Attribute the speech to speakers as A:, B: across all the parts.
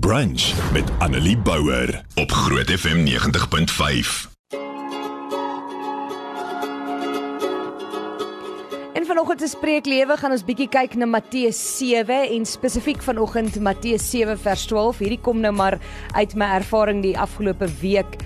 A: Brunch met Annelie Bouwer op Groot FM 90.5.
B: En vanoggend te spreek lewe gaan ons bietjie kyk na Matteus 7 en spesifiek vanoggend Matteus 7 vers 12. Hierdie kom nou maar uit my ervaring die afgelope week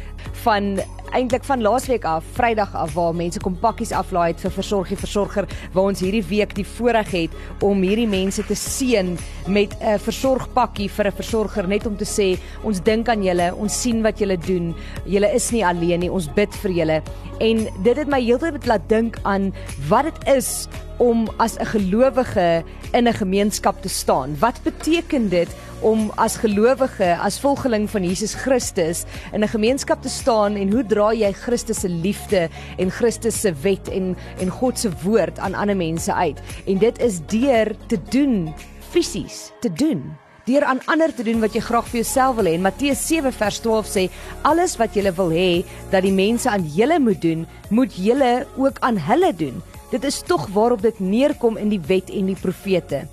B: van eintlik van laasweek af, Vrydag af waar mense kom pakkies aflaai het vir versorgie versorger waar ons hierdie week die voorreg het om hierdie mense te seën met 'n versorgpakkie vir 'n versorger net om te sê ons dink aan julle, ons sien wat julle doen. Julle is nie alleen nie, ons bid vir julle. En dit het my heeltyd laat dink aan wat dit is om as 'n gelowige in 'n gemeenskap te staan. Wat beteken dit om as gelowige, as volgeling van Jesus Christus in 'n gemeenskap te staan en hoe dra jy Christus se liefde en Christus se wet en en God se woord aan ander mense uit? En dit is deur te doen fisies, te doen deur aan ander te doen wat jy graag vir jouself wil hê. Matteus 7 vers 12 sê alles wat jy wil hê dat die mense aan julle moet doen, moet julle ook aan hulle doen. Dit is tog waarop dit neerkom in die wet en die profete.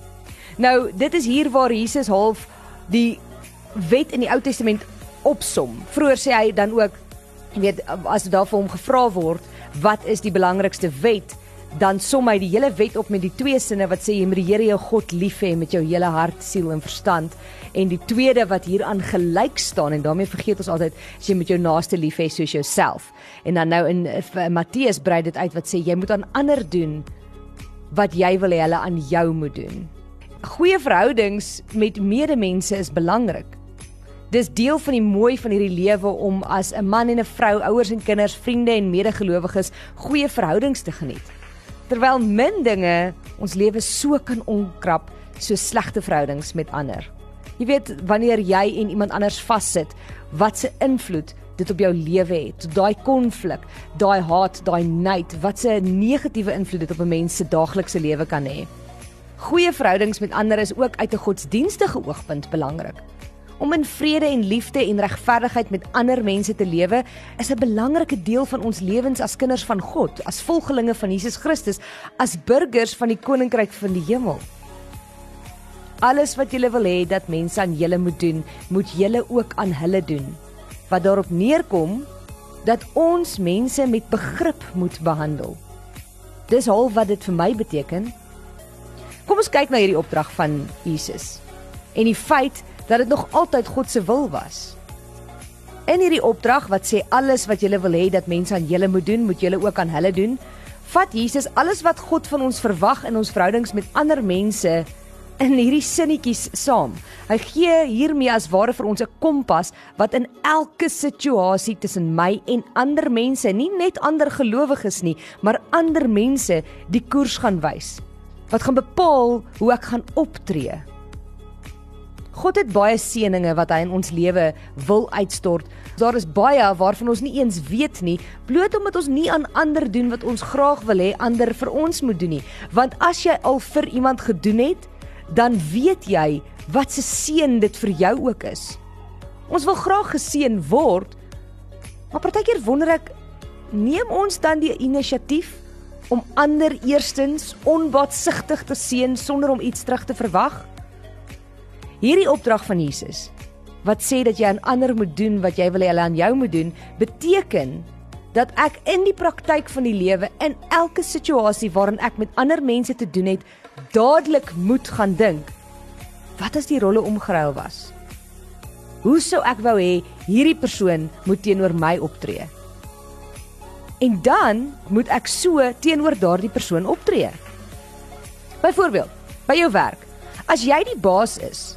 B: Nou, dit is hier waar Jesus half die wet in die Ou Testament opsom. Vroeger sê hy dan ook, jy weet, as daar vir hom gevra word, wat is die belangrikste wet? Dan som hy die hele wet op met die twee sinne wat sê jy moet die Here jou God lief hê met jou hele hart, siel en verstand. En die tweede wat hieraan gelyk staan en daarmee vergeet ons altyd, as jy met jou naaste lief hê soos jouself. En dan nou in Matteus brei dit uit wat sê jy moet aan ander doen wat jy wil hê hulle aan jou moet doen. Goeie verhoudings met medemense is belangrik. Dis deel van die mooi van hierdie lewe om as 'n man en 'n vrou, ouers en kinders, vriende en medegelowiges goeie verhoudings te geniet. Terwyl min dinge ons lewe so kan onkrap so slegte verhoudings met ander. Jy weet wanneer jy en iemand anders vassit, wat se invloed dit op jou lewe het. Daai konflik, daai haat, daai nait, wat se negatiewe invloed dit op 'n mens se daaglikse lewe kan hê. Goeie verhoudings met ander is ook uit 'n godsdienstige oogpunt belangrik. Om in vrede en liefde en regverdigheid met ander mense te lewe, is 'n belangrike deel van ons lewens as kinders van God, as volgelinge van Jesus Christus, as burgers van die koninkryk van die hemel. Alles wat jy wil hê dat mense aan julle moet doen, moet julle ook aan hulle doen. Wat daarop neerkom dat ons mense met begrip moet behandel. Dis al wat dit vir my beteken. Kom ons kyk na hierdie opdrag van Jesus. En die feit dat dit nog altyd God se wil was. In hierdie opdrag wat sê alles wat jy wil hê dat mense aan julle moet doen, moet julle ook aan hulle doen, vat Jesus alles wat God van ons verwag in ons verhoudings met ander mense in hierdie sinnetjies saam. Hy gee hiermee as ware vir ons 'n kompas wat in elke situasie tussen my en ander mense, nie net ander gelowiges nie, maar ander mense die koers gaan wys wat gaan bepaal hoe ek gaan optree. God het baie seëninge wat hy in ons lewe wil uitstort. Daar is baie waarvan ons nie eens weet nie, bloot omdat ons nie aan ander doen wat ons graag wil hê ander vir ons moet doen nie. Want as jy al vir iemand gedoen het, dan weet jy wat se seën dit vir jou ook is. Ons wil graag geseën word. Maar partykeer wonder ek, neem ons dan die inisiatief om ander eerstens onbaatsigtig te seën sonder om iets terug te verwag? Hierdie opdrag van Jesus wat sê dat jy aan ander moet doen wat jy wil hê hulle aan jou moet doen, beteken dat ek in die praktyk van die lewe in elke situasie waarin ek met ander mense te doen het, dadelik moet gaan dink. Wat as die rolle omgeruil was? Hoe sou ek wou hê hierdie persoon moet teenoor my optree? En dan moet ek so teenoor daardie persoon optree. Byvoorbeeld, by jou werk. As jy die baas is,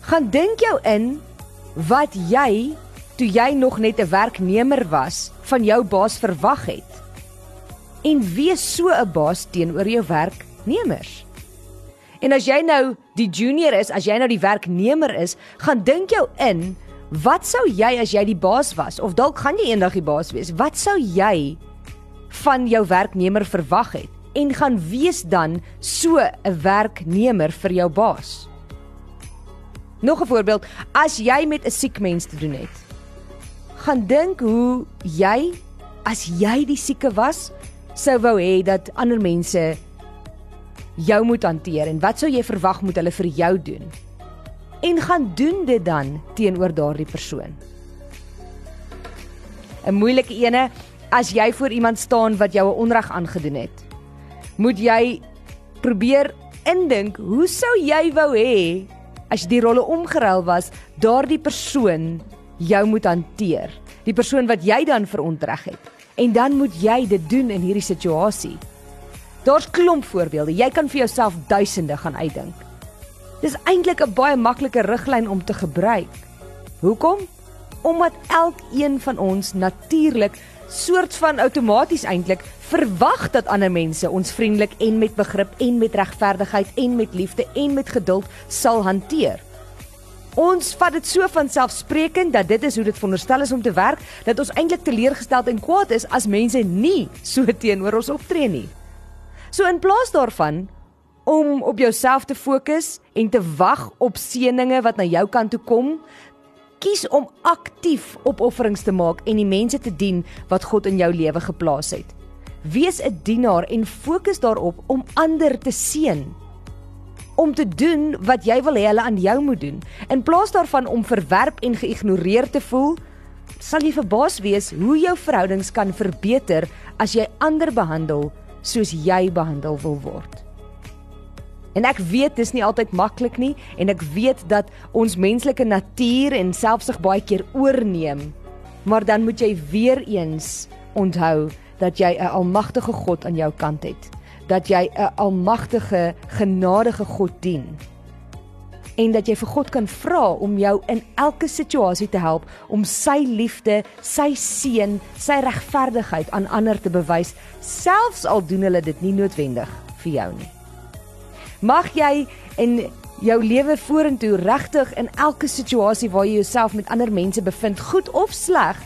B: gaan dink jou in wat jy toe jy nog net 'n werknemer was van jou baas verwag het. En wees so 'n baas teenoor jou werknemers. En as jy nou die junior is, as jy nou die werknemer is, gaan dink jou in Wat sou jy as jy die baas was of dalk gaan jy eendag die baas wees? Wat sou jy van jou werknemer verwag het en gaan wees dan so 'n werknemer vir jou baas? Nog 'n voorbeeld, as jy met 'n siek mens te doen het, gaan dink hoe jy as jy die sieke was, sou wou hê dat ander mense jou moet hanteer en wat sou jy verwag moet hulle vir jou doen? en gaan doen dit dan teenoor daardie persoon. 'n Moeilike ene as jy voor iemand staan wat jou 'n onreg aangedoen het. Moet jy probeer indink, hoe sou jy wou hê as die rolle omgeruil was, daardie persoon jou moet hanteer, die persoon wat jy dan verontreg het. En dan moet jy dit doen in hierdie situasie. Daar's klomp voorbeelde. Jy kan vir jouself duisende gaan uitdink. Dis eintlik 'n baie maklike riglyn om te gebruik. Hoekom? Omdat elkeen van ons natuurlik soort van outomaties eintlik verwag dat ander mense ons vriendelik en met begrip en met regverdigheid en met liefde en met geduld sal hanteer. Ons vat dit so van selfsprekend dat dit is hoe dit veronderstel is om te werk dat ons eintlik teleurgesteld en kwaad is as mense nie so teenoor ons optree nie. So in plaas daarvan om op jouself te fokus en te wag op seëninge wat na jou kant toe kom, kies om aktief opofferings te maak en die mense te dien wat God in jou lewe geplaas het. Wees 'n dienaar en fokus daarop om ander te seën. Om te doen wat jy wil hê hulle aan jou moet doen. In plaas daarvan om verwerp en geïgnoreer te voel, sal jy verbaas wees hoe jou verhoudings kan verbeter as jy ander behandel soos jy behandel wil word. En ek weet dis nie altyd maklik nie en ek weet dat ons menslike natuur en selfsug baie keer oorneem. Maar dan moet jy weer eens onthou dat jy 'n almagtige God aan jou kant het. Dat jy 'n almagtige, genadige God dien. En dat jy vir God kan vra om jou in elke situasie te help om sy liefde, sy seën, sy regverdigheid aan ander te bewys, selfs al doen hulle dit nie noodwendig vir jou nie. Mag jy in jou lewe vorentoe regtig in elke situasie waar jy jouself met ander mense bevind, goed of sleg,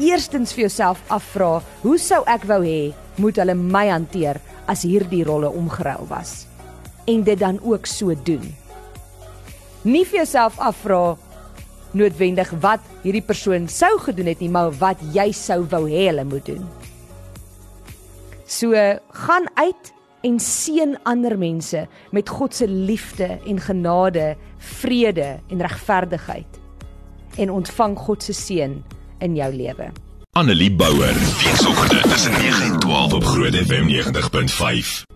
B: eerstens vir jouself afvra, hoe sou ek wou hê moet hulle my hanteer as hierdie rolle omgeruil was? En dit dan ook so doen. Nie vir jouself afvra noodwendig wat hierdie persoon sou gedoen het nie, maar wat jy sou wou hê hulle moet doen. So gaan uit en seën ander mense met God se liefde en genade, vrede en regverdigheid en ontvang God se seën in jou lewe.
A: Annelie Bouwer, weekoggend tussen 9 en 12 op Groot FM 90.5.